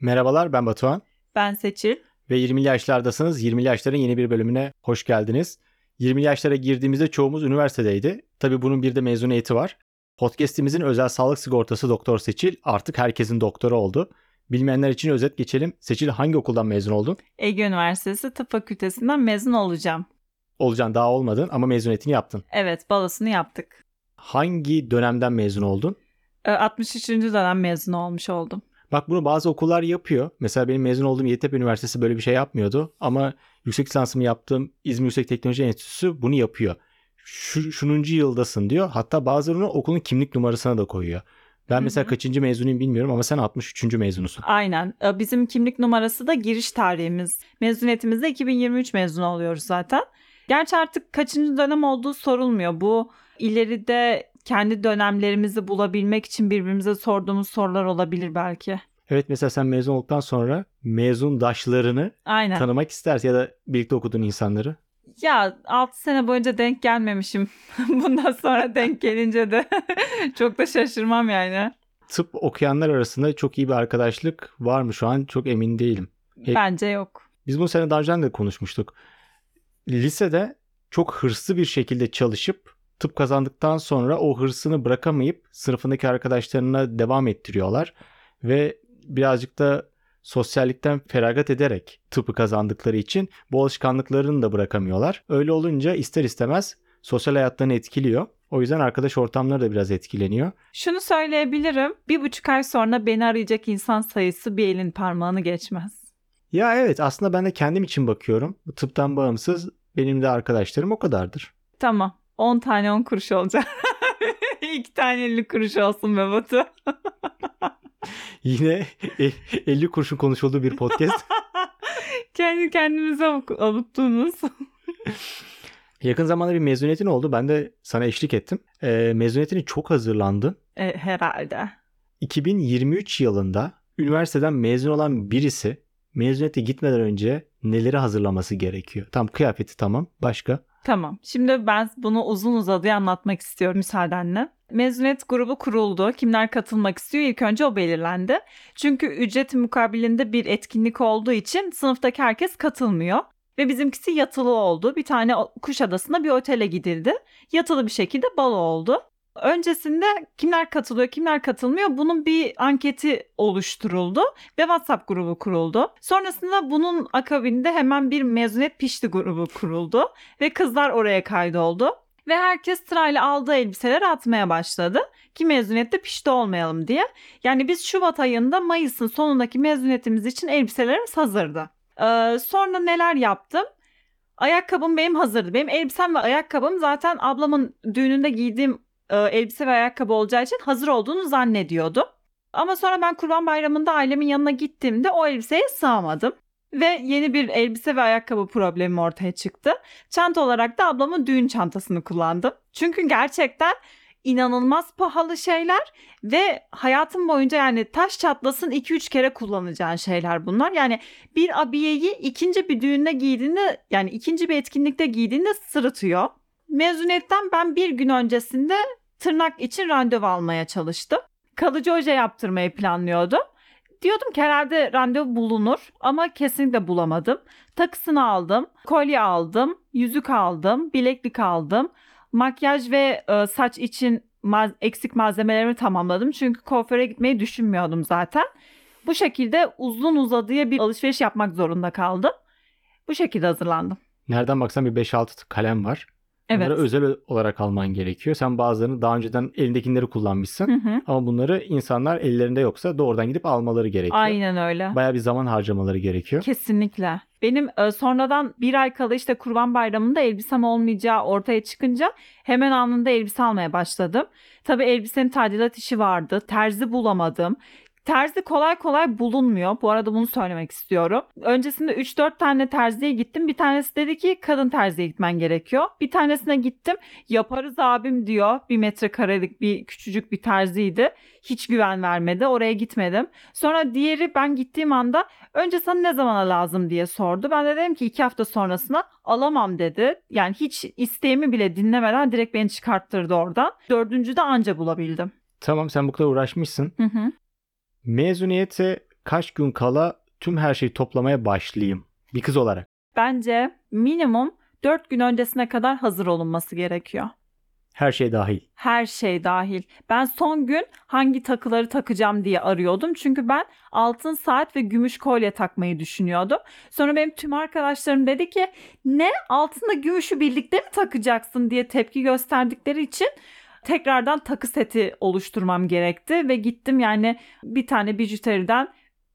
Merhabalar ben Batuhan Ben Seçil. ve 20'li yaşlardasınız. 20'li yaşların yeni bir bölümüne hoş geldiniz. 20'li yaşlara girdiğimizde çoğumuz üniversitedeydi. Tabii bunun bir de mezuniyeti var. Podcast'imizin özel sağlık sigortası Doktor Seçil artık herkesin doktoru oldu. Bilmeyenler için özet geçelim. Seçil hangi okuldan mezun oldun? Ege Üniversitesi Tıp Fakültesinden mezun olacağım. Olacaksın daha olmadın ama mezuniyetini yaptın. Evet balosunu yaptık. Hangi dönemden mezun oldun? Ee, 63. dönem mezun olmuş oldum. Bak bunu bazı okullar yapıyor. Mesela benim mezun olduğum Yeditepe Üniversitesi böyle bir şey yapmıyordu. Ama yüksek lisansımı yaptığım İzmir Yüksek Teknoloji Enstitüsü bunu yapıyor. Şu, şununcu yıldasın diyor. Hatta bazılarını okulun kimlik numarasına da koyuyor. Ben mesela hı. kaçıncı mezunuyum bilmiyorum ama sen 63. mezunusun. Aynen. Ee, Bizim kimlik numarası da giriş tarihimiz. Mezuniyetimizde 2023 mezun oluyoruz zaten. Gerçi artık kaçıncı dönem olduğu sorulmuyor. Bu ileride kendi dönemlerimizi bulabilmek için birbirimize sorduğumuz sorular olabilir belki. Evet mesela sen mezun olduktan sonra mezundaşlarını Aynen. tanımak istersin ya da birlikte okuduğun insanları. Ya 6 sene boyunca denk gelmemişim. Bundan sonra denk gelince de çok da şaşırmam yani. Tıp okuyanlar arasında çok iyi bir arkadaşlık var mı şu an çok emin değilim. Hep- Bence yok. Biz bunu seninle daha önceden de konuşmuştuk. Lisede çok hırslı bir şekilde çalışıp tıp kazandıktan sonra o hırsını bırakamayıp sınıfındaki arkadaşlarına devam ettiriyorlar. Ve birazcık da sosyallikten feragat ederek tıpı kazandıkları için bu alışkanlıklarını da bırakamıyorlar. Öyle olunca ister istemez sosyal hayatlarını etkiliyor. O yüzden arkadaş ortamları da biraz etkileniyor. Şunu söyleyebilirim. Bir buçuk ay sonra beni arayacak insan sayısı bir elin parmağını geçmez. Ya evet aslında ben de kendim için bakıyorum. Tıptan bağımsız benim de arkadaşlarım o kadardır. Tamam. 10 tane 10 kuruş olacak. 2 tane 50 kuruş olsun be Batu. Yine e- 50 kurşun konuşulduğu bir podcast. Kendi kendimize avuttuğumuz. Yakın zamanda bir mezuniyetin oldu. Ben de sana eşlik ettim. Ee, mezuniyetini çok hazırlandın. E, herhalde. 2023 yılında üniversiteden mezun olan birisi mezuniyete gitmeden önce neleri hazırlaması gerekiyor? Tam kıyafeti tamam. Başka? Tamam. Şimdi ben bunu uzun uzadıya anlatmak istiyorum müsaadenle. Mezuniyet grubu kuruldu. Kimler katılmak istiyor? İlk önce o belirlendi. Çünkü ücret mukabilinde bir etkinlik olduğu için sınıftaki herkes katılmıyor. Ve bizimkisi yatılı oldu. Bir tane Kuşadası'nda bir otele gidildi. Yatılı bir şekilde balo oldu. Öncesinde kimler katılıyor, kimler katılmıyor bunun bir anketi oluşturuldu ve WhatsApp grubu kuruldu. Sonrasında bunun akabinde hemen bir mezuniyet pişti grubu kuruldu ve kızlar oraya kaydoldu. Ve herkes sırayla aldığı elbiseleri atmaya başladı ki mezuniyette pişti olmayalım diye. Yani biz Şubat ayında Mayıs'ın sonundaki mezuniyetimiz için elbiselerimiz hazırdı. Ee, sonra neler yaptım? Ayakkabım benim hazırdı. Benim elbisem ve ayakkabım zaten ablamın düğününde giydiğim e, elbise ve ayakkabı olacağı için hazır olduğunu zannediyordum. Ama sonra ben Kurban Bayramı'nda ailemin yanına gittiğimde o elbiseye sığamadım. Ve yeni bir elbise ve ayakkabı problemim ortaya çıktı. Çanta olarak da ablamın düğün çantasını kullandım. Çünkü gerçekten inanılmaz pahalı şeyler ve hayatım boyunca yani taş çatlasın 2-3 kere kullanacağın şeyler bunlar. Yani bir abiyeyi ikinci bir düğünde giydiğinde yani ikinci bir etkinlikte giydiğinde sırıtıyor. Mezuniyetten ben bir gün öncesinde tırnak için randevu almaya çalıştım. Kalıcı oje yaptırmayı planlıyordum. Diyordum ki herhalde randevu bulunur ama kesinlikle bulamadım. Takısını aldım, kolye aldım, yüzük aldım, bileklik aldım. Makyaj ve e, saç için maz- eksik malzemelerimi tamamladım. Çünkü kuaföre gitmeyi düşünmüyordum zaten. Bu şekilde uzun uzadıya bir alışveriş yapmak zorunda kaldım. Bu şekilde hazırlandım. Nereden baksan bir 5-6 kalem var. Evet. Bunları özel olarak alman gerekiyor. Sen bazılarını daha önceden elindekileri kullanmışsın. Hı hı. Ama bunları insanlar ellerinde yoksa doğrudan gidip almaları gerekiyor. Aynen öyle. Bayağı bir zaman harcamaları gerekiyor. Kesinlikle. Benim e, sonradan bir ay kala işte Kurban Bayramı'nda elbisem olmayacağı ortaya çıkınca hemen anında elbise almaya başladım. Tabii elbisenin tadilat işi vardı. Terzi bulamadım. Terzi kolay kolay bulunmuyor. Bu arada bunu söylemek istiyorum. Öncesinde 3-4 tane terziye gittim. Bir tanesi dedi ki kadın terziye gitmen gerekiyor. Bir tanesine gittim. Yaparız abim diyor. Bir metrekarelik bir küçücük bir terziydi. Hiç güven vermedi. Oraya gitmedim. Sonra diğeri ben gittiğim anda önce sana ne zamana lazım diye sordu. Ben de dedim ki iki hafta sonrasına alamam dedi. Yani hiç isteğimi bile dinlemeden direkt beni çıkarttırdı oradan. Dördüncü de anca bulabildim. Tamam sen bu kadar uğraşmışsın. Hı hı. Mezuniyete kaç gün kala tüm her şeyi toplamaya başlayayım bir kız olarak. Bence minimum 4 gün öncesine kadar hazır olunması gerekiyor. Her şey dahil. Her şey dahil. Ben son gün hangi takıları takacağım diye arıyordum. Çünkü ben altın saat ve gümüş kolye takmayı düşünüyordum. Sonra benim tüm arkadaşlarım dedi ki ne altınla gümüşü birlikte mi takacaksın diye tepki gösterdikleri için tekrardan takı seti oluşturmam gerekti ve gittim yani bir tane bijuteriden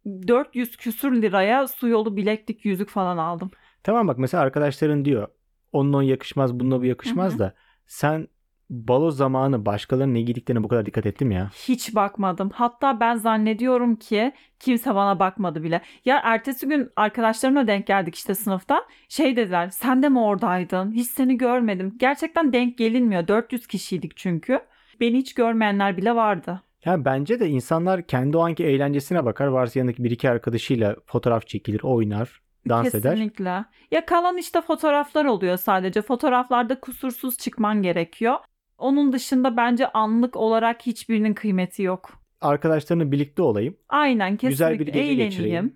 400 küsür liraya su yolu bileklik yüzük falan aldım. Tamam bak mesela arkadaşların diyor onunla o yakışmaz bununla bu yakışmaz Hı hı. da sen balo zamanı başkalarının ne giydiklerine bu kadar dikkat ettin mi ya? Hiç bakmadım. Hatta ben zannediyorum ki kimse bana bakmadı bile. Ya ertesi gün arkadaşlarımla denk geldik işte sınıfta. Şey dediler sen de mi oradaydın? Hiç seni görmedim. Gerçekten denk gelinmiyor. 400 kişiydik çünkü. Beni hiç görmeyenler bile vardı. Yani bence de insanlar kendi o anki eğlencesine bakar. Varsa yanındaki bir iki arkadaşıyla fotoğraf çekilir, oynar, dans eder. Kesinlikle. Ya kalan işte fotoğraflar oluyor sadece. Fotoğraflarda kusursuz çıkman gerekiyor. Onun dışında bence anlık olarak hiçbirinin kıymeti yok. Arkadaşlarımla birlikte olayım. Aynen kesinlikle Güzel bir gece eğleneyim. geçireyim.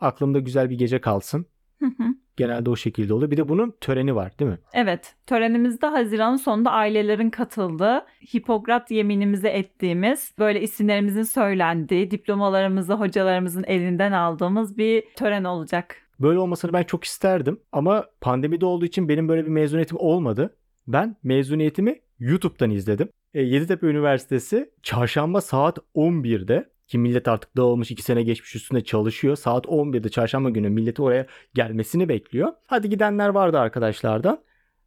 Aklımda güzel bir gece kalsın. Hı hı. Genelde o şekilde oluyor. Bir de bunun töreni var değil mi? Evet, törenimizde Haziran'ın sonunda ailelerin katıldığı, Hipokrat yeminimizi ettiğimiz, böyle isimlerimizin söylendiği, diplomalarımızı hocalarımızın elinden aldığımız bir tören olacak. Böyle olmasını ben çok isterdim. Ama pandemide olduğu için benim böyle bir mezuniyetim olmadı. Ben mezuniyetimi YouTube'dan izledim. E, Yeditepe Üniversitesi çarşamba saat 11'de ki millet artık dağılmış 2 sene geçmiş üstünde çalışıyor. Saat 11'de çarşamba günü milleti oraya gelmesini bekliyor. Hadi gidenler vardı arkadaşlardan.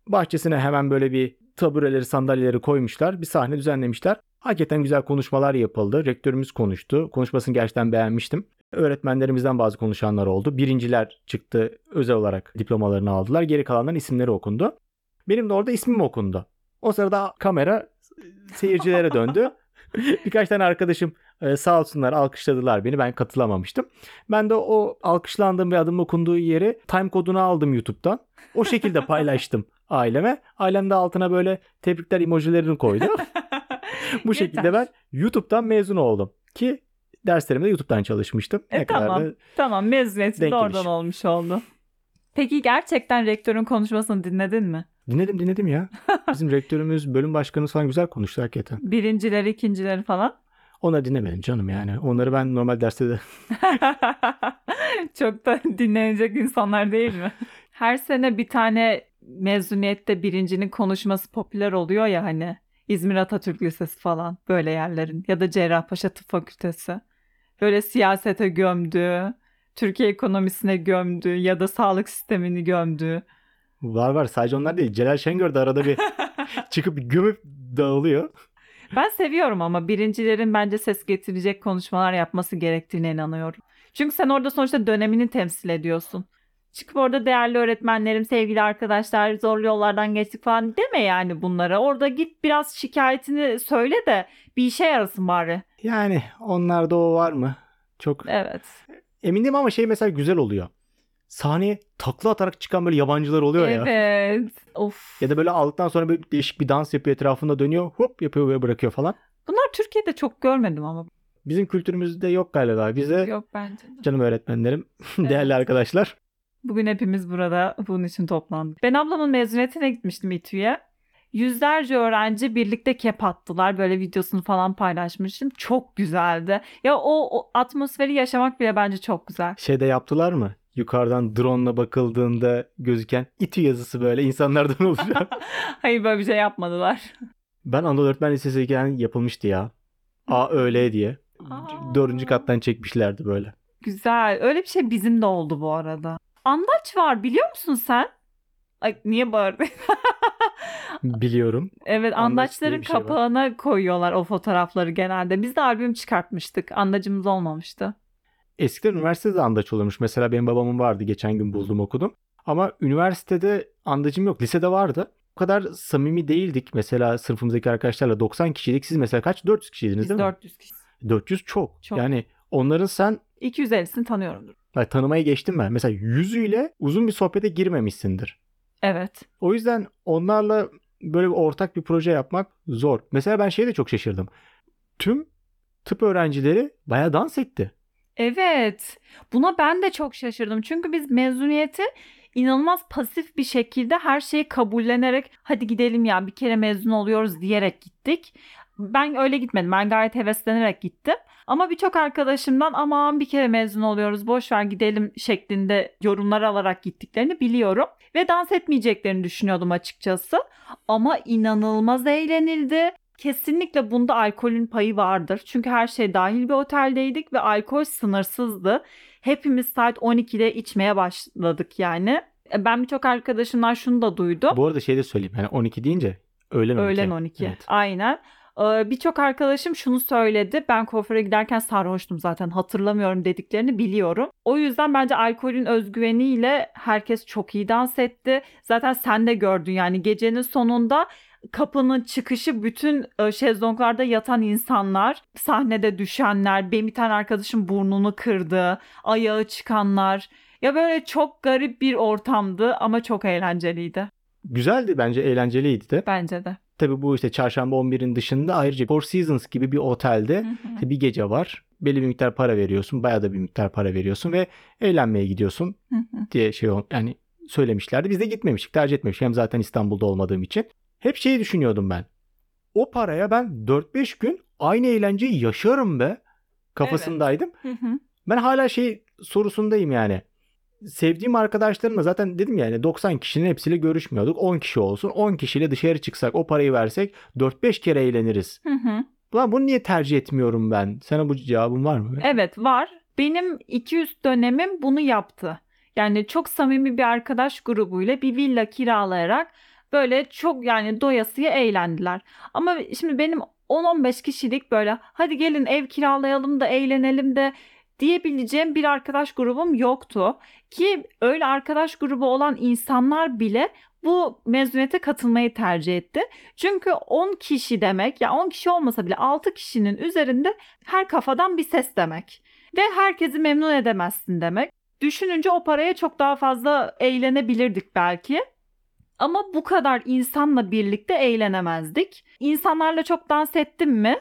Bahçesine hemen böyle bir tabureleri sandalyeleri koymuşlar. Bir sahne düzenlemişler. Hakikaten güzel konuşmalar yapıldı. Rektörümüz konuştu. Konuşmasını gerçekten beğenmiştim. Öğretmenlerimizden bazı konuşanlar oldu. Birinciler çıktı özel olarak diplomalarını aldılar. Geri kalanların isimleri okundu. Benim de orada ismim okundu. O sırada kamera seyircilere döndü. Birkaç tane arkadaşım e, sağ olsunlar alkışladılar beni. Ben katılamamıştım. Ben de o alkışlandığım ve adım okunduğu yeri time kodunu aldım YouTube'dan. O şekilde paylaştım aileme. Ailem de altına böyle tebrikler emojilerini koydu. Bu şekilde ben YouTube'dan mezun oldum. Ki derslerimde YouTube'dan çalışmıştım. E, tamam. da- Tamam, mezuniyetin de oradan olmuş oldu. Peki gerçekten rektörün konuşmasını dinledin mi? Dinledim dinledim ya. Bizim rektörümüz, bölüm başkanımız falan güzel konuştu hakikaten. Birincileri, ikincileri falan. Onları dinlemedim canım yani. Onları ben normal derste de Çok da dinlenecek insanlar değil mi? Her sene bir tane mezuniyette birincinin konuşması popüler oluyor ya hani. İzmir Atatürk Lisesi falan böyle yerlerin ya da Cerrahpaşa Tıp Fakültesi. Böyle siyasete gömdü, Türkiye ekonomisine gömdü ya da sağlık sistemini gömdü. Var var. Sadece onlar değil. Celal Şengör de arada bir çıkıp gömüp dağılıyor. Ben seviyorum ama birincilerin bence ses getirecek konuşmalar yapması gerektiğine inanıyorum. Çünkü sen orada sonuçta dönemini temsil ediyorsun. Çıkıp orada değerli öğretmenlerim, sevgili arkadaşlar zorlu yollardan geçtik falan deme yani bunlara. Orada git biraz şikayetini söyle de bir işe yarasın bari. Yani onlarda o var mı? Çok Evet. emin değilim ama şey mesela güzel oluyor. Sahneye takla atarak çıkan böyle yabancılar oluyor ya. Evet. Of. Ya da böyle aldıktan sonra böyle değişik bir dans yapıyor etrafında dönüyor. Hop yapıyor ve bırakıyor falan. Bunlar Türkiye'de çok görmedim ama. Bizim kültürümüzde yok galiba. Bize Yok bence de. canım öğretmenlerim, değerli Evet. arkadaşlar. Bugün hepimiz burada bunun için toplandık. Ben ablamın mezuniyetine gitmiştim İTÜ'ye. Yüzlerce öğrenci birlikte kep attılar. Böyle videosunu falan paylaşmıştım. Çok güzeldi. Ya o, o atmosferi yaşamak bile bence çok güzel. Şeyde yaptılar mı? Yukarıdan drone'la bakıldığında gözüken İTÜ yazısı böyle insanlardan olacak. Hayır böyle bir şey yapmadılar. ben Anadolu Öğretmen Lisesi'yken yapılmıştı ya. A öyle diye. Aa. Dördüncü kattan çekmişlerdi böyle. Güzel. Öyle bir şey bizim de oldu bu arada. Andaç var biliyor musun sen? Ay niye bağırdın? Biliyorum. evet Andaç andaçların bir şey var. kapağına koyuyorlar o fotoğrafları genelde. Biz de albüm çıkartmıştık. Andacımız olmamıştı. Eskiden üniversitede andaç olurmuş. Mesela benim babamın vardı. Geçen gün buldum okudum. Ama üniversitede andacım yok. Lisede vardı. O kadar samimi değildik. Mesela sınıfımızdaki arkadaşlarla 90 kişiydik. Siz mesela kaç? 400 kişiydiniz Biz değil mi? 400 kişi. 400 çok. Çok. Yani onların sen 250'sini tanıyorumdur. Bak, tanımayı geçtim ben. Mesela yüzüyle uzun bir sohbete girmemişsindir. Evet. O yüzden onlarla böyle bir ortak bir proje yapmak zor. Mesela ben şeye de çok şaşırdım. Tüm tıp öğrencileri bayağı dans etti. Evet. Buna ben de çok şaşırdım. Çünkü biz mezuniyeti inanılmaz pasif bir şekilde her şeyi kabullenerek hadi gidelim ya bir kere mezun oluyoruz diyerek gittik. Ben öyle gitmedim. Ben gayet heveslenerek gittim. Ama birçok arkadaşımdan aman bir kere mezun oluyoruz boş ver gidelim şeklinde yorumlar alarak gittiklerini biliyorum. Ve dans etmeyeceklerini düşünüyordum açıkçası. Ama inanılmaz eğlenildi. Kesinlikle bunda alkolün payı vardır. Çünkü her şey dahil bir oteldeydik ve alkol sınırsızdı. Hepimiz saat 12'de içmeye başladık yani. E, Ben birçok arkadaşımdan şunu da duydum. Bu arada şey de söyleyeyim. Yani 12 deyince öğlen 12. Öğlen 12. Evet. Aynen. Ee, Birçok arkadaşım şunu söyledi. Ben kuaföre giderken sarhoştum zaten hatırlamıyorum dediklerini biliyorum. O yüzden bence alkolün özgüveniyle herkes çok iyi dans etti. Zaten sen de gördün yani gecenin sonunda kapının çıkışı bütün e, şezlonglarda yatan insanlar, sahnede düşenler, benim bir tane arkadaşım burnunu kırdı, ayağı çıkanlar. Ya böyle çok garip bir ortamdı ama çok eğlenceliydi Güzeldi bence eğlenceliydi de. bence de. Tabii bu işte çarşamba 11'in dışında ayrıca Four Seasons gibi bir otelde işte bir gece var. Belli bir miktar para veriyorsun. Bayağı da bir miktar para veriyorsun ve eğlenmeye gidiyorsun diye şey yani söylemişlerdi. Biz de gitmemiştik, tercih etmemiştik. Hem zaten İstanbul'da olmadığım için. Hep şeyi düşünüyordum ben. O paraya ben 4-5 gün aynı eğlenceyi yaşarım be kafasındaydım. Hı hı. Ben hala şey sorusundayım yani. Sevdiğim arkadaşlarımla zaten dedim yani 90 kişinin hepsiyle görüşmüyorduk. 10 kişi olsun. 10 kişiyle dışarı çıksak o parayı versek 4-5 kere eğleniriz. Hı hı. Ulan bunu niye tercih etmiyorum ben? Sana bu cevabın var mı? Evet var. Benim 200 dönemim bunu yaptı. Yani çok samimi bir arkadaş grubuyla bir villa kiralayarak böyle çok yani doyasıya eğlendiler. Ama şimdi benim 10-15 kişilik böyle hadi gelin ev kiralayalım da eğlenelim de diyebileceğim bir arkadaş grubum yoktu. Ki öyle arkadaş grubu olan insanlar bile bu mezuniyete katılmayı tercih etti. Çünkü 10 kişi demek ya 10 kişi olmasa bile 6 kişinin üzerinde her kafadan bir ses demek. Ve herkesi memnun edemezsin demek. Düşününce o paraya çok daha fazla eğlenebilirdik belki. Ama bu kadar insanla birlikte eğlenemezdik. İnsanlarla çok dans ettim mi?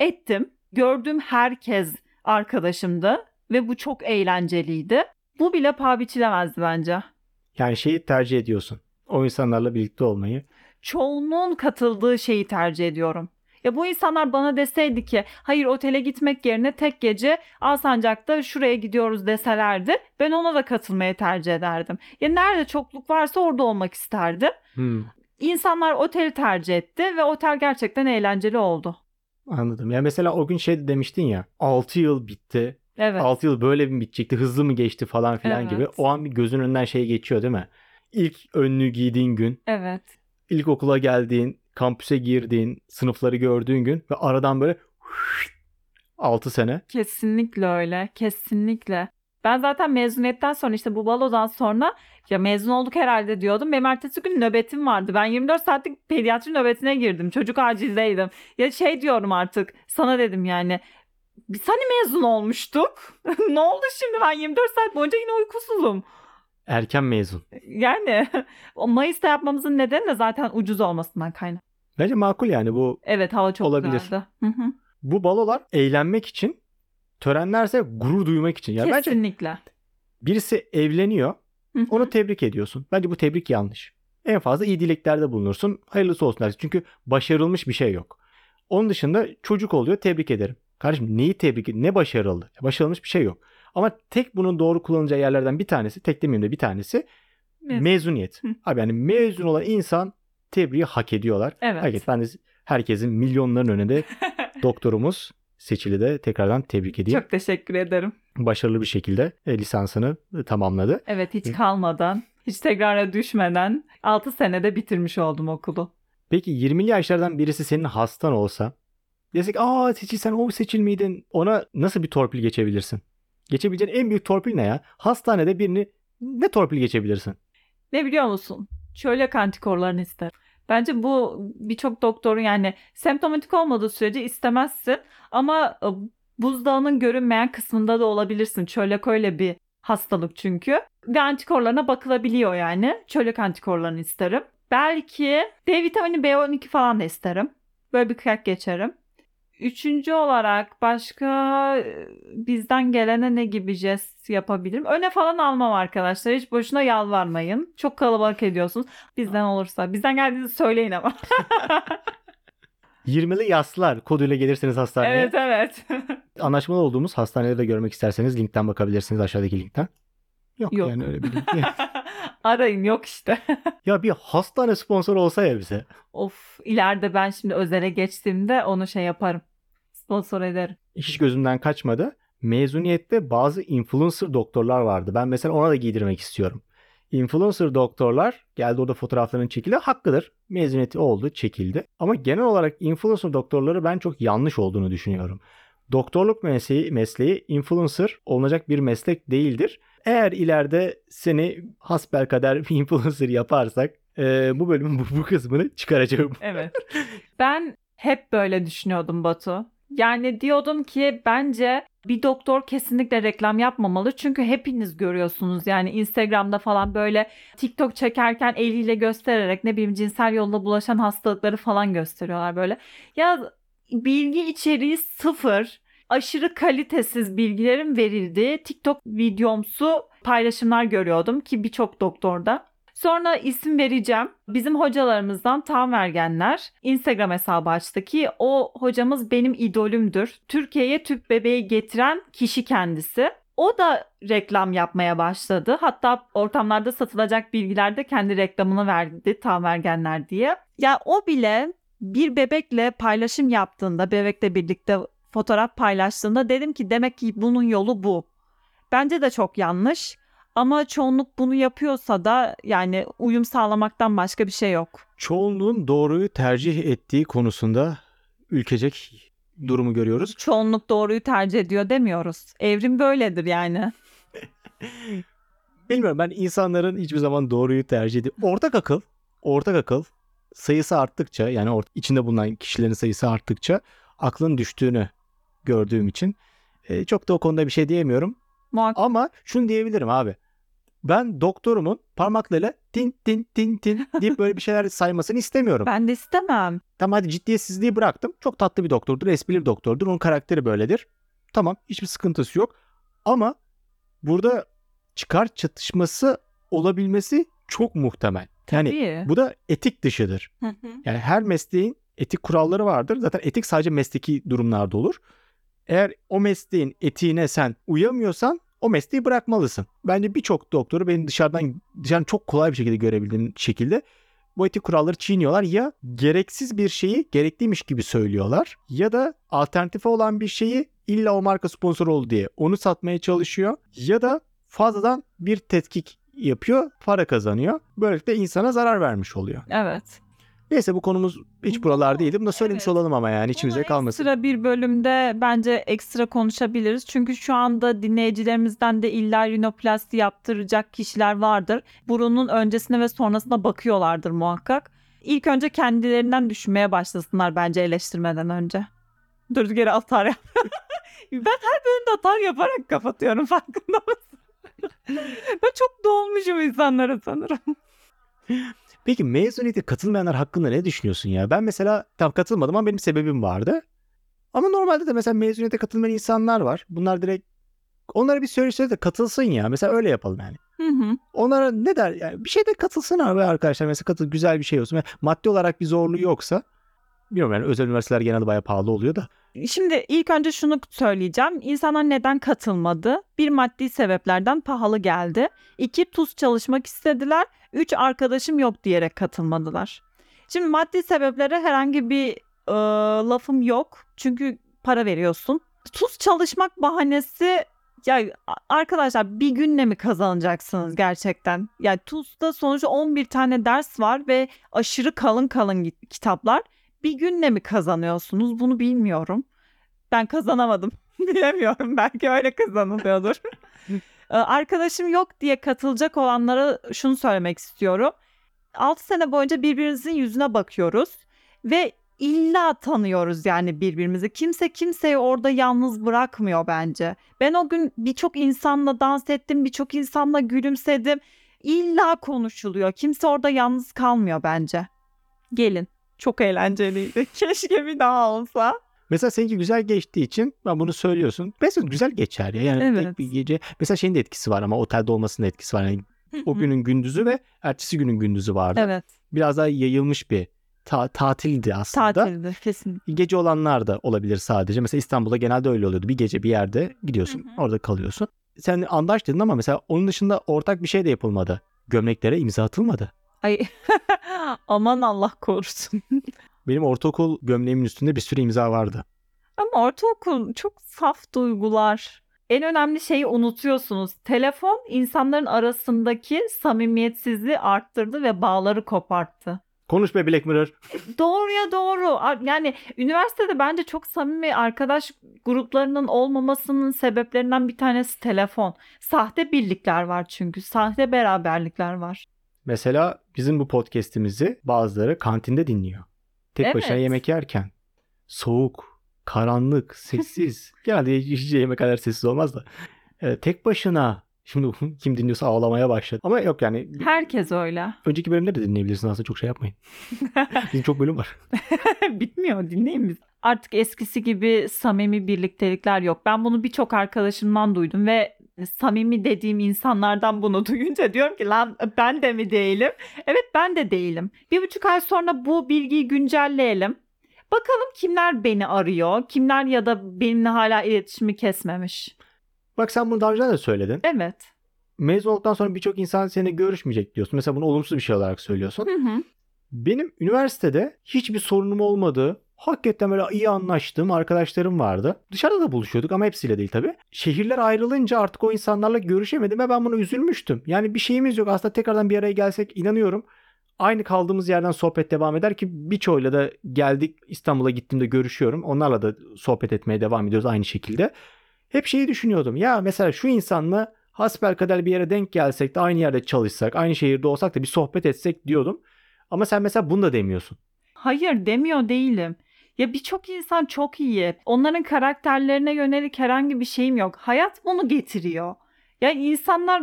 Ettim. Gördüğüm herkes arkadaşımdı ve bu çok eğlenceliydi. Bu bile paha biçilemezdi bence. Yani şeyi tercih ediyorsun. O insanlarla birlikte olmayı. çoğunluğun katıldığı şeyi tercih ediyorum. Ya bu insanlar bana deseydi ki hayır otele gitmek yerine tek gece Alsancak'ta şuraya gidiyoruz deselerdi ben ona da katılmayı tercih ederdim. Ya nerede çokluk varsa orada olmak isterdim. Hmm, İnsanlar oteli tercih etti ve otel gerçekten eğlenceli oldu. anladım. Ya mesela o gün şey de demiştin ya 6 yıl bitti. Evet. 6 yıl böyle mi bitecekti? Hızlı mı geçti falan filan Evet. gibi. O an bir gözün önünden şey geçiyor değil mi? İlk önlüğü giydiğin gün, Evet. ilk okula geldiğin, kampüse girdiğin, sınıfları gördüğün gün ve aradan böyle 6 sene. Kesinlikle öyle. Kesinlikle. Ben zaten mezuniyetten sonra işte bu balodan sonra ya mezun olduk herhalde diyordum. Benim ertesi gün nöbetim vardı. Ben 24 saatlik pediatri nöbetine girdim. Çocuk acildeydim. Ya şey diyorum artık sana dedim yani biz hani mezun olmuştuk? ne oldu şimdi ben 24 saat boyunca yine uykusuzum. Erken mezun. Yani o Mayıs'ta yapmamızın nedeni de zaten ucuz olmasından kaynak. Bence makul yani bu Evet hava çok Olabilir. güzeldi. Hı hı. bu balolar eğlenmek için törenlerse gurur duymak için. Ya bence Kesinlikle. birisi evleniyor Hı hı. onu tebrik ediyorsun. Bence bu tebrik yanlış. En fazla iyi dileklerde bulunursun. Hayırlısı olsun dersin. Çünkü başarılmış bir şey yok. Onun dışında çocuk oluyor tebrik ederim. Kardeşim neyi tebrik Ne başarılı? Başarılmış bir şey yok. Ama tek bunun doğru kullanılacağı yerlerden bir tanesi, tek demeyeyim de bir tanesi Mezun. mezuniyet. Hı. Abi yani mezun olan insan tebriği hak ediyorlar. Evet. Hak et. Ben de herkesin milyonların önünde doktorumuz Seçil'i de tekrardan tebrik edeyim. Çok teşekkür ederim. Başarılı bir şekilde e, lisansını e, tamamladı. Evet hiç kalmadan, hiç tekrara düşmeden 6 senede bitirmiş oldum okulu. Peki 20'li yaşlardan birisi senin hastan olsa desek aa Seçil sen o Seçil miydin? Ona nasıl bir torpil geçebilirsin? Geçebileceğin en büyük torpil ne ya? Hastanede birini ne torpil geçebilirsin? Ne biliyor musun? Çölyak antikorlarını ister. Bence bu birçok doktorun yani semptomatik olmadığı sürece istemezsin ama e, buzdağının görünmeyen kısmında da olabilirsin. Çölyak öyle bir hastalık çünkü. Ve antikorlarına bakılabiliyor yani. Çölyak antikorlarını isterim. Belki D vitamini B12 falan da isterim. Böyle bir kıyak geçerim. Üçüncü olarak başka bizden gelene ne gibi jest yapabilirim? Öne falan almam arkadaşlar. Hiç boşuna yalvarmayın. Çok kalabalık ediyorsunuz. Bizden olursa. Bizden geldiğinizi söyleyin ama. 20'li yaslar koduyla gelirseniz hastaneye. evet evet. Anlaşmalı olduğumuz hastanede de görmek isterseniz linkten bakabilirsiniz aşağıdaki linkten. Yok, Yok. yani öyle bir link. Arayın yok işte. ya bir hastane sponsor olsa ya bize. of ileride ben şimdi özele geçtiğimde onu şey yaparım. Sponsor ederim. Hiç gözümden kaçmadı. Mezuniyette bazı influencer doktorlar vardı. Ben mesela ona da giydirmek istiyorum. Influencer doktorlar geldi orada fotoğraflarının çekildi. Hakkıdır. Mezuniyeti oldu, çekildi. Ama genel olarak influencer doktorları ben çok yanlış olduğunu düşünüyorum. Doktorluk mesleği, mesleği influencer olacak bir meslek değildir. Eğer ileride seni hasbelkader influencer yaparsak e, bu bölümün bu, bu kısmını çıkaracağım. Evet. ben hep böyle düşünüyordum Batu. Yani diyordum ki bence bir doktor kesinlikle reklam yapmamalı. Çünkü hepiniz görüyorsunuz yani Instagram'da falan böyle TikTok çekerken eliyle göstererek ne bileyim cinsel yolla bulaşan hastalıkları falan gösteriyorlar böyle. Ya bilgi içeriği sıfır. Aşırı kalitesiz bilgilerin verildiği TikTok videomsu paylaşımlar görüyordum ki birçok doktorda. Sonra isim vereceğim. Bizim hocalarımızdan Tam Vergenler Instagram hesabı açtı ki o hocamız benim idolümdür. Türkiye'ye tüp bebeği getiren kişi kendisi. O da reklam yapmaya başladı. Hatta ortamlarda satılacak bilgilerde kendi reklamını verdi Tam Vergenler diye. Ya o bile bir bebekle paylaşım yaptığında, bebekle birlikte fotoğraf paylaştığında dedim ki demek ki bunun yolu bu. Bence de çok yanlış. Ama çoğunluk bunu yapıyorsa da yani uyum sağlamaktan başka bir şey yok. Çoğunluğun doğruyu tercih ettiği konusunda ülkecek durumu görüyoruz. Çoğunluk doğruyu tercih ediyor demiyoruz. Evrim böyledir yani. Bilmiyorum ben insanların hiçbir zaman doğruyu tercih edip ortak akıl, ortak akıl sayısı arttıkça yani or- içinde bulunan kişilerin sayısı arttıkça aklın düştüğünü gördüğüm için e, çok da o konuda bir şey diyemiyorum. Muhakkak. Ama şunu diyebilirim abi. Ben doktorumun parmaklarıyla tin tin tin tin deyip böyle bir şeyler saymasını istemiyorum. Ben de istemem. Tamam hadi ciddiyetsizliği bıraktım. Çok tatlı bir doktordur, esprili bir doktordur. Onun karakteri böyledir. Tamam hiçbir sıkıntısı yok. Ama burada çıkar çatışması olabilmesi çok muhtemel. Yani Tabii. bu da etik dışıdır. Hı hı. Yani her mesleğin etik kuralları vardır. Zaten etik sadece mesleki durumlarda olur. Eğer o mesleğin etiğine sen uyamıyorsan o mesleği bırakmalısın. Bence birçok doktoru benim dışarıdan dışarıdan çok kolay bir şekilde görebildiğim şekilde bu etik kuralları çiğniyorlar. Ya gereksiz bir şeyi gerekliymiş gibi söylüyorlar ya da alternatifi olan bir şeyi illa o marka sponsor oldu diye onu satmaya çalışıyor ya da fazladan bir tetkik yapıyor, para kazanıyor. Böylelikle insana zarar vermiş oluyor. Evet. Neyse bu konumuz hiç buralar değildi. Bunu da söylemiş Evet. olalım ama yani içimize Bunu kalmasın. Ekstra bir bölümde bence ekstra konuşabiliriz. Çünkü şu anda dinleyicilerimizden de illa rinoplasti yaptıracak kişiler vardır. Burunun öncesine ve sonrasına bakıyorlardır muhakkak. İlk önce kendilerinden düşünmeye başlasınlar bence eleştirmeden önce. Dur geri atar yap. ben her bölümde atar yaparak kapatıyorum farkında mısın? ben çok dolmuşum insanlara sanırım. Peki mezuniyete katılmayanlar hakkında ne düşünüyorsun ya? Ben mesela tam katılmadım ama benim sebebim vardı. Ama normalde de mesela mezuniyete katılmayan insanlar var. Bunlar direkt onlara bir söyle de katılsın ya. Mesela öyle yapalım yani. Hı hı. Onlara ne der yani bir şeyde katılsın abi arkadaşlar. Mesela katıl güzel bir şey olsun. Yani maddi olarak bir zorluğu yoksa bilmiyorum yani özel üniversiteler genelde bayağı pahalı oluyor da. Şimdi ilk önce şunu söyleyeceğim. İnsanlar neden katılmadı? Bir maddi sebeplerden pahalı geldi. İki tuz çalışmak istediler. Üç arkadaşım yok diyerek katılmadılar. Şimdi maddi sebeplere herhangi bir e, lafım yok. Çünkü para veriyorsun. Tuz çalışmak bahanesi ya arkadaşlar bir günle mi kazanacaksınız gerçekten? Yani TUS'ta sonuçta 11 tane ders var ve aşırı kalın kalın kitaplar. Bir günle mi kazanıyorsunuz? Bunu bilmiyorum. Ben kazanamadım. Bilemiyorum. Belki öyle kazanılıyordur. Ee, Arkadaşım yok diye katılacak olanlara şunu söylemek istiyorum. 6 sene boyunca birbirimizin yüzüne bakıyoruz ve illa tanıyoruz yani birbirimizi. Kimse kimseyi orada yalnız bırakmıyor bence. Ben o gün birçok insanla dans ettim, birçok insanla gülümsedim. İlla konuşuluyor. Kimse orada yalnız kalmıyor bence. Gelin. Çok eğlenceliydi. Keşke bir daha olsa. Mesela seninki güzel geçtiği için ben bunu söylüyorsun. Mesela güzel geçer ya. Yani Evet. tek bir gece. Mesela şeyin de etkisi var ama otelde olmasının da etkisi var. Yani o günün gündüzü ve ertesi günün gündüzü vardı. Evet. Biraz daha yayılmış bir ta- tatildi aslında. Tatildi kesin. Gece olanlar da olabilir sadece. Mesela İstanbul'da genelde öyle oluyordu. Bir gece bir yerde gidiyorsun. Hı hı. Orada kalıyorsun. Sen andaş dedin ama mesela onun dışında ortak bir şey de yapılmadı. Gömleklere imza atılmadı. Ay aman Allah korusun. Benim ortaokul gömleğimin üstünde bir sürü imza vardı. Ama ortaokul çok saf duygular. En önemli şeyi unutuyorsunuz. Telefon insanların arasındaki samimiyetsizliği arttırdı ve bağları koparttı. Konuş be Black Mirror. Doğruya doğru. Ar- Yani üniversitede bence çok samimi arkadaş gruplarının olmamasının sebeplerinden bir tanesi telefon. Sahte birlikler var çünkü. Sahte beraberlikler var. Mesela bizim bu podcast'imizi bazıları kantinde dinliyor. Tek Evet. başına yemek yerken. Soğuk, karanlık, sessiz. Genelde hiç yemek kadar sessiz olmaz da. Ee, tek başına. Şimdi kim dinliyorsa ağlamaya başladı. Ama yok yani Herkes öyle. önceki bölümleri de dinleyebilirsiniz aslında çok şey yapmayın. Bizim çok bölüm var. Bitmiyor dinleyin biz. Artık eskisi gibi samimi birliktelikler yok. Ben bunu birçok arkadaşımdan duydum ve samimi dediğim insanlardan bunu duyunca diyorum ki lan ben de mi değilim? Evet ben de değilim. Bir buçuk ay sonra bu bilgiyi güncelleyelim. Bakalım kimler beni arıyor, kimler ya da benimle hala iletişimi kesmemiş. Bak sen bunu daha önce de söyledin. Evet. Mezun olduktan sonra birçok insan seninle görüşmeyecek diyorsun. Mesela bunu olumsuz bir şey olarak söylüyorsun. Hı hı. Benim üniversitede hiçbir sorunum olmadığı, hakikaten böyle iyi anlaştığım arkadaşlarım vardı. Dışarıda da buluşuyorduk ama hepsiyle değil tabii. Şehirler ayrılınca artık o insanlarla görüşemedim ve ben buna üzülmüştüm. Yani bir şeyimiz yok. Aslında tekrardan bir araya gelsek inanıyorum. Aynı kaldığımız yerden sohbet devam eder ki birçoğuyla da geldik İstanbul'a gittiğimde görüşüyorum. Onlarla da sohbet etmeye devam ediyoruz aynı şekilde. Hep şeyi düşünüyordum. Ya mesela şu insanla hasbelkader bir yere denk gelsek de aynı yerde çalışsak, aynı şehirde olsak da bir sohbet etsek diyordum. Ama sen mesela bunu da demiyorsun. Hayır demiyor değilim. Ya birçok insan çok iyi. Onların karakterlerine yönelik herhangi bir şeyim yok. Hayat bunu getiriyor. Ya insanlar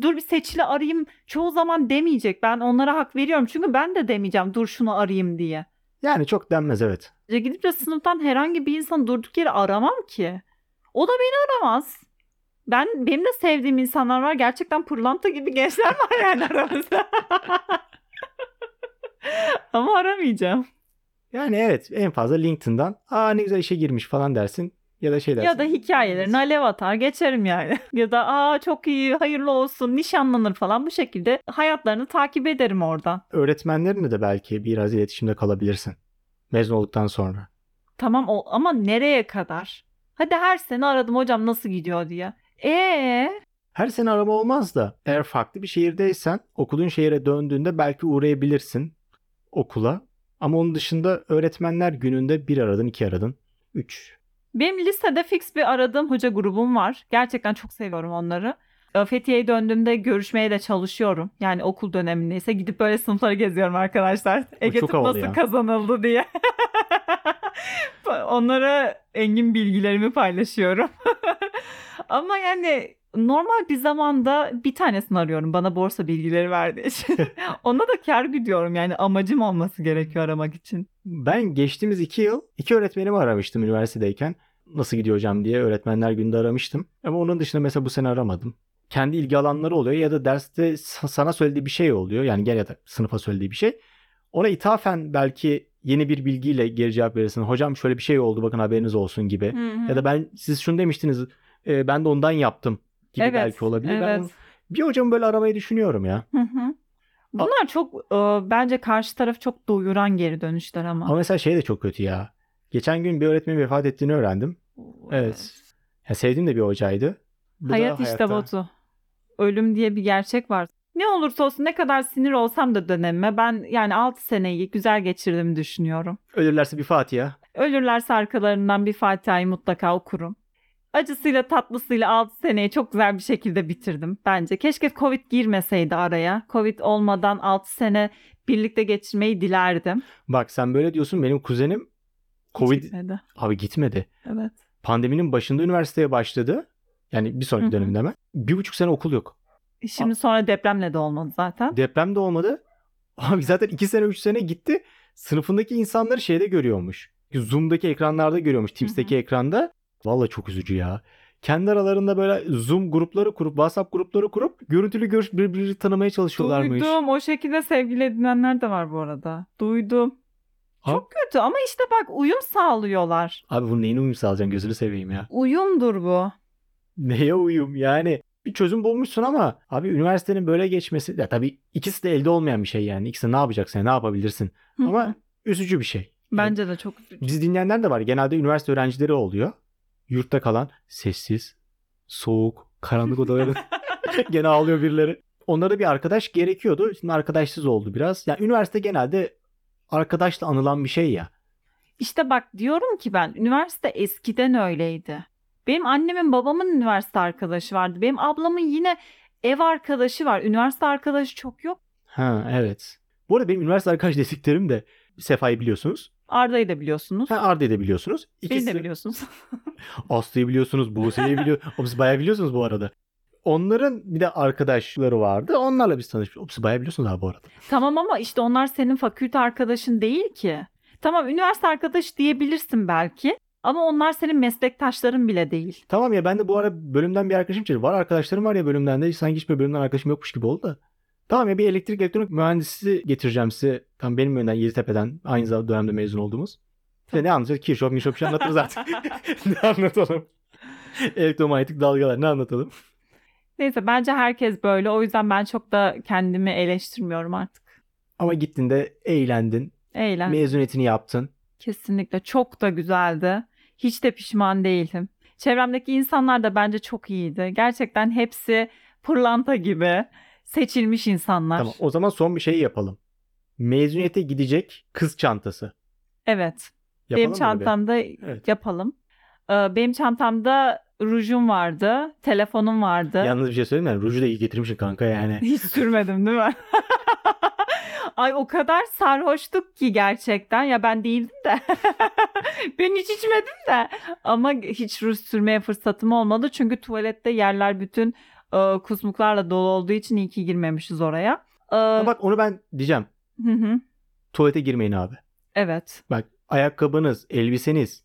dur bir seçili arayayım çoğu zaman demeyecek. Ben onlara hak veriyorum. Çünkü ben de demeyeceğim dur şunu arayayım diye. Yani çok denmez evet. Ya gidip de sınıftan herhangi bir insan durduk yere aramam ki. O da beni aramaz. Ben benim de sevdiğim insanlar var. Gerçekten pırlanta gibi gençler var yani aramızda. Ama aramayacağım. Yani evet en fazla LinkedIn'dan aa ne güzel işe girmiş falan dersin ya da şey dersin. Ya da hikayelerine alev atar geçerim yani. ya da aa çok iyi hayırlı olsun nişanlanır falan bu şekilde hayatlarını takip ederim oradan. Öğretmenlerinle de belki biraz iletişimde kalabilirsin. Mezun olduktan sonra. Tamam o ama nereye kadar? Hadi her sene aradım hocam nasıl gidiyor diye. Ee Her sene arama olmaz da eğer farklı bir şehirdeysen okulun şehire döndüğünde belki uğrayabilirsin okula. Ama onun dışında öğretmenler gününde bir aradın, iki aradın, üç. benim lisede fix bir aradığım hoca grubum var. Gerçekten çok seviyorum onları. E, Fethiye'ye döndüğümde görüşmeye de çalışıyorum. Yani okul dönemindeyse gidip böyle sınıfları geziyorum arkadaşlar. Ege Tıp nasıl ya. kazanıldı diye. Onlara engin bilgilerimi paylaşıyorum. Ama yani normal bir zamanda bir tanesini arıyorum bana borsa bilgileri verdiği için. Ona da kar gidiyorum yani amacım olması gerekiyor aramak için. Ben geçtiğimiz iki yıl iki öğretmenimi aramıştım üniversitedeyken. Nasıl gidiyor hocam diye öğretmenler günde aramıştım. Ama onun dışında mesela bu sene aramadım. Kendi ilgi alanları oluyor ya da derste sa- sana söylediği bir şey oluyor. Yani gel ya da sınıfa söylediği bir şey. Ona ithafen belki yeni bir bilgiyle geri cevap verirsin. Hocam şöyle bir şey oldu bakın haberiniz olsun gibi. Ya da ben siz şunu demiştiniz e, ben de ondan yaptım gibi Evet, belki olabilir. Ben evet. onu- bir hocamı böyle aramayı düşünüyorum ya. Hı hı. Bunlar çok e, bence karşı taraf çok doyuran geri dönüşler ama. Ama mesela şey de çok kötü ya. Geçen gün bir öğretmenin vefat ettiğini öğrendim. Evet. Ya sevdiğim de bir hocaydı. Bu Hayat işte hayatta- Batu. Ölüm diye bir gerçek var. Ne olursa olsun ne kadar sinir olsam da dönemime ben yani 6 seneyi güzel geçirdiğimi düşünüyorum. Ölürlerse bir Fatiha. Ölürlerse arkalarından bir Fatiha'yı mutlaka okurum. Acısıyla tatlısıyla 6 seneyi çok güzel bir şekilde bitirdim bence. Keşke Covid girmeseydi araya. Covid olmadan 6 sene birlikte geçirmeyi dilerdim. Bak sen böyle diyorsun benim kuzenim Hiç Covid gitmedi. abi gitmedi. Evet. Pandeminin başında üniversiteye başladı. Yani bir sonraki döneminde hemen. Bir buçuk sene okul yok. Şimdi sonra depremle de olmadı zaten. Deprem de olmadı. Abi zaten iki sene üç sene gitti. Sınıfındaki insanları şeyde görüyormuş. Zoom'daki ekranlarda görüyormuş. Teams'teki ekranda. Vallahi çok üzücü ya. Kendi aralarında böyle Zoom grupları kurup, WhatsApp grupları kurup görüntülü görüş birbirini tanımaya çalışıyorlarmış. Duydum. O şekilde sevgili edinenler de var bu arada. Duydum. Ha? Çok kötü ama işte bak uyum sağlıyorlar. Abi bunun neyine uyum sağlayacaksın gözünü seveyim ya. Uyumdur bu. Neye uyum yani? Bir çözüm bulmuşsun ama abi üniversitenin böyle geçmesi ya tabii ikisi de elde olmayan bir şey yani. İkisi ne yapacaksın, ne yapabilirsin? Hı hı. Ama üzücü bir şey. Bence de çok üzücü. Biz dinleyenler de var. Genelde üniversite öğrencileri oluyor. Yurtta kalan sessiz, soğuk, karanlık odaların gene ağlıyor birileri. Onlara bir arkadaş gerekiyordu. Şimdi arkadaşsız oldu biraz. Yani üniversite genelde arkadaşla anılan bir şey ya. İşte bak diyorum ki ben üniversite eskiden öyleydi. Benim annemin babamın üniversite arkadaşı vardı. Benim ablamın yine ev arkadaşı var. Üniversite arkadaşı çok yok. Ha evet. Bu arada benim üniversite arkadaş dediklerim de Sefa'yı biliyorsunuz. Arda'yı da biliyorsunuz. Ha, Arda'yı da biliyorsunuz. Beni İkisi, de biliyorsunuz. Aslı'yı biliyorsunuz. Buse'yi biliyor. O siz bayağı biliyorsunuz bu arada. Onların bir de arkadaşları vardı. Onlarla biz tanıştık. Siz bayağı biliyorsunuz abi bu arada. tamam ama işte onlar senin fakülte arkadaşın değil ki. Tamam üniversite arkadaş diyebilirsin belki. Ama onlar senin meslektaşların bile değil. Tamam ya ben de bu ara bölümden bir arkadaşım çıktı. Var arkadaşlarım var ya bölümden de. Sanki hiçbir bölümden arkadaşım yokmuş gibi oldu da. Tamam ya bir elektrik elektronik mühendisi getireceğim size. Tam benim yönden Yeditepe'den aynı zamanda dönemde mezun olduğumuz. İşte ne anlatacağız? Kirchhoff, Mirchhoff bir şey anlatırız artık. ne anlatalım? Elektromanyetik dalgalar ne anlatalım? Neyse bence herkes böyle. O yüzden ben çok da kendimi eleştirmiyorum artık. Ama gittin de eğlendin. Eğlen. Mezuniyetini yaptın. Kesinlikle çok da güzeldi. Hiç de pişman değilim. Çevremdeki insanlar da bence çok iyiydi. Gerçekten hepsi pırlanta gibi seçilmiş insanlar. Tamam o zaman son bir şey yapalım. Mezuniyete gidecek kız çantası. Evet. Yapalım benim çantamda Evet. yapalım. Ee, Benim çantamda rujum vardı, telefonum vardı. Yalnız bir şey söyleyeyim mi? Ruju da iyi getirmişsin kanka yani. Hiç sürmedim değil mi? Ay o kadar sarhoştuk ki gerçekten. Ya ben değildim de. ben hiç içmedim de. Ama hiç ruj sürmeye fırsatım olmadı. Çünkü tuvalette yerler bütün e, kusmuklarla dolu olduğu için iyi ki girmemişiz oraya. Ama bak onu ben diyeceğim. hı hı, Tuvalete girmeyin abi. evet. Bak ayakkabınız, elbiseniz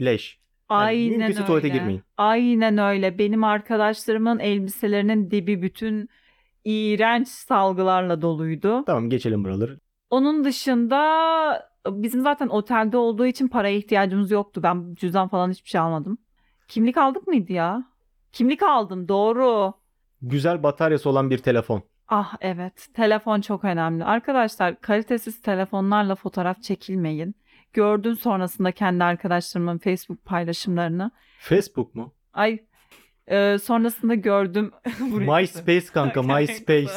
leş. Yani Aynen mümkünse öyle. tuvalete girmeyin. Aynen öyle. Benim arkadaşlarımın elbiselerinin dibi bütün iğrenç salgılarla doluydu. Tamam geçelim buraları. Onun dışında bizim zaten otelde olduğu için paraya ihtiyacımız yoktu. Ben cüzdan falan hiçbir şey almadım. Kimlik aldık mıydı ya? Kimlik aldım doğru. Güzel bataryası olan bir telefon. Ah evet telefon çok önemli. Arkadaşlar kalitesiz telefonlarla fotoğraf çekilmeyin. Gördüm sonrasında kendi arkadaşlarımın Facebook paylaşımlarını. Facebook mu? Ay e, sonrasında gördüm. MySpace kanka MySpace.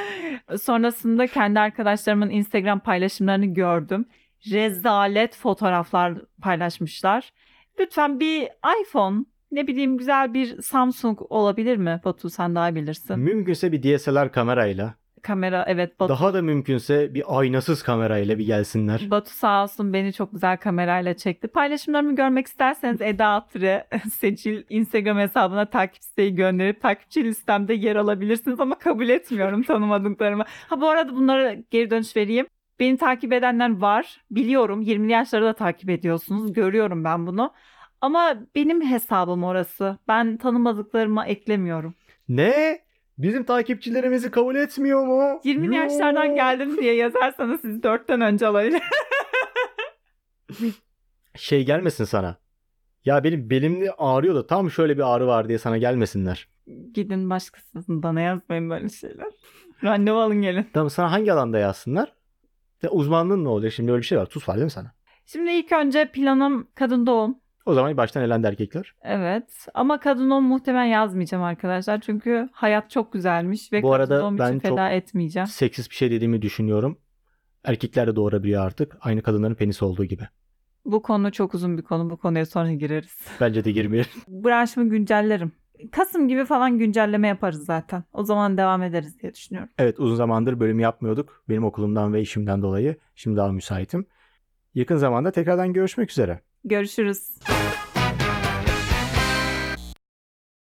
Sonrasında kendi arkadaşlarımın Instagram paylaşımlarını gördüm. Rezalet fotoğraflar paylaşmışlar. Lütfen bir iPhone, ne bileyim güzel bir Samsung olabilir mi? Batu sen daha bilirsin. Mümkünse bir DSLR kamerayla. Kamera evet Batu. Daha da mümkünse bir aynasız kamerayla bir gelsinler. Batu sağ olsun beni çok güzel kamerayla çekti. Paylaşımlarımı görmek isterseniz Eda Atır'ı Seçil Instagram hesabına takip isteği gönderip takipçi listemde yer alabilirsiniz ama kabul etmiyorum tanımadıklarımı. Ha bu arada bunlara geri dönüş vereyim. Beni takip edenler var. Biliyorum 20'li yaşları da takip ediyorsunuz. Görüyorum ben bunu. Ama benim hesabım orası. Ben tanımadıklarıma eklemiyorum. Ne? Bizim takipçilerimizi kabul etmiyor mu? 20'li Yo. yaşlardan geldim diye yazarsanız sizi 4'ten önce alabilirim. Şey gelmesin sana. Ya benim belimde ağrıyor da tam şöyle bir ağrı var diye sana gelmesinler. Gidin başkasının bana yazmayın böyle şeyler. Randevu alın gelin. Tamam sana hangi alanda yazsınlar? Ya uzmanlığın ne olacak? Şimdi öyle bir şey var. Tuz var değil mi sana? Şimdi ilk önce planım kadın doğum. O zaman baştan elendi erkekler. Evet ama kadın doğum muhtemelen yazmayacağım arkadaşlar. Çünkü hayat çok güzelmiş ve Bu kadın arada doğum ben için çok- feda etmeyeceğim. Seksist bir şey dediğimi düşünüyorum. Erkekler de doğurabiliyor artık. Aynı kadınların penisi olduğu gibi. Bu konu çok uzun bir konu. Bu konuya sonra gireriz. Bence de girmeyelim. Branşımı güncellerim. Kasım gibi falan güncelleme yaparız zaten. O zaman devam ederiz diye düşünüyorum. Evet uzun zamandır bölüm yapmıyorduk. Benim okulumdan ve işimden dolayı. Şimdi daha müsaitim. Yakın zamanda tekrardan görüşmek üzere. Görüşürüz.